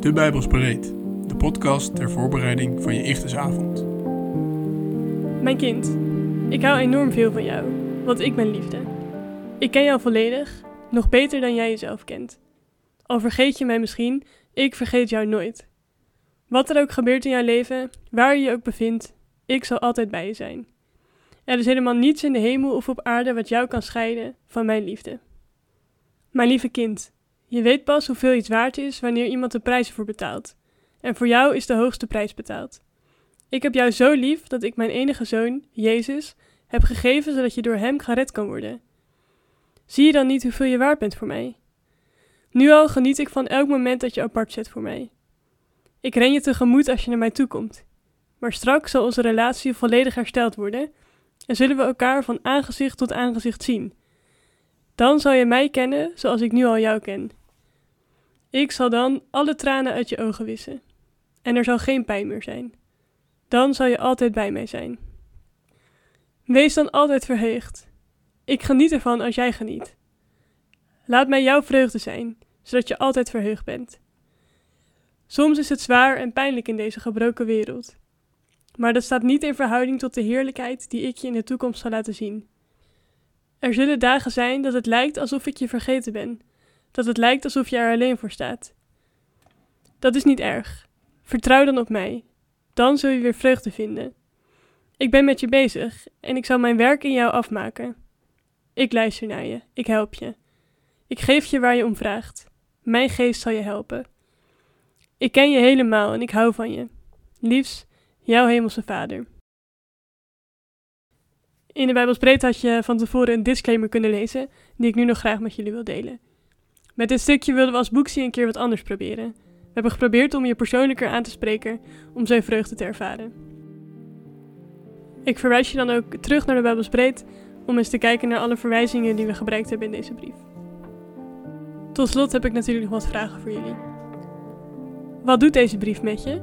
De Bijbels Bereid, de podcast ter voorbereiding van je Ichtesavond. Mijn kind, ik hou enorm veel van jou, want ik ben liefde. Ik ken jou volledig, nog beter dan jij jezelf kent. Al vergeet je mij misschien, ik vergeet jou nooit. Wat er ook gebeurt in jouw leven, waar je je ook bevindt, ik zal altijd bij je zijn. Er is helemaal niets in de hemel of op aarde wat jou kan scheiden van mijn liefde. Mijn lieve kind, je weet pas hoeveel iets waard is wanneer iemand de prijs ervoor betaalt. En voor jou is de hoogste prijs betaald. Ik heb jou zo lief dat ik mijn enige zoon, Jezus, heb gegeven zodat je door hem gered kan worden. Zie je dan niet hoeveel je waard bent voor mij? Nu al geniet ik van elk moment dat je apart zet voor mij. Ik ren je tegemoet als je naar mij toe komt. Maar straks zal onze relatie volledig hersteld worden en zullen we elkaar van aangezicht tot aangezicht zien. Dan zal je mij kennen zoals ik nu al jou ken. Ik zal dan alle tranen uit je ogen wissen. En er zal geen pijn meer zijn. Dan zal je altijd bij mij zijn. Wees dan altijd verheugd. Ik geniet ervan als jij geniet. Laat mij jouw vreugde zijn, zodat je altijd verheugd bent. Soms is het zwaar en pijnlijk in deze gebroken wereld. Maar dat staat niet in verhouding tot de heerlijkheid die ik je in de toekomst zal laten zien. Er zullen dagen zijn dat het lijkt alsof ik je vergeten ben, dat het lijkt alsof je er alleen voor staat. Dat is niet erg. Vertrouw dan op mij. Dan zul je weer vreugde vinden. Ik ben met je bezig en ik zal mijn werk in jou afmaken. Ik luister naar je, ik help je. Ik geef je waar je om vraagt. Mijn geest zal je helpen. Ik ken je helemaal en ik hou van je. Liefs, jouw hemelse vader. In de Bijbelsbreed had je van tevoren een disclaimer kunnen lezen, die ik nu nog graag met jullie wil delen. Met dit stukje wilden we als boeksie een keer wat anders proberen. We hebben geprobeerd om je persoonlijker aan te spreken, om zijn vreugde te ervaren. Ik verwijs je dan ook terug naar de Bijbelsbreed om eens te kijken naar alle verwijzingen die we gebruikt hebben in deze brief. Tot slot heb ik natuurlijk nog wat vragen voor jullie. Wat doet deze brief met je?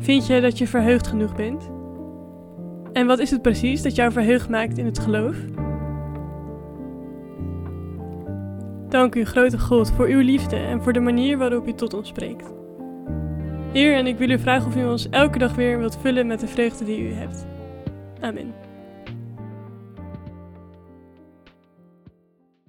Vind je dat je verheugd genoeg bent? En wat is het precies dat jou verheugd maakt in het geloof? Dank u, grote God, voor uw liefde en voor de manier waarop u tot ons spreekt. Heer, en ik wil u vragen of u ons elke dag weer wilt vullen met de vreugde die u hebt. Amen.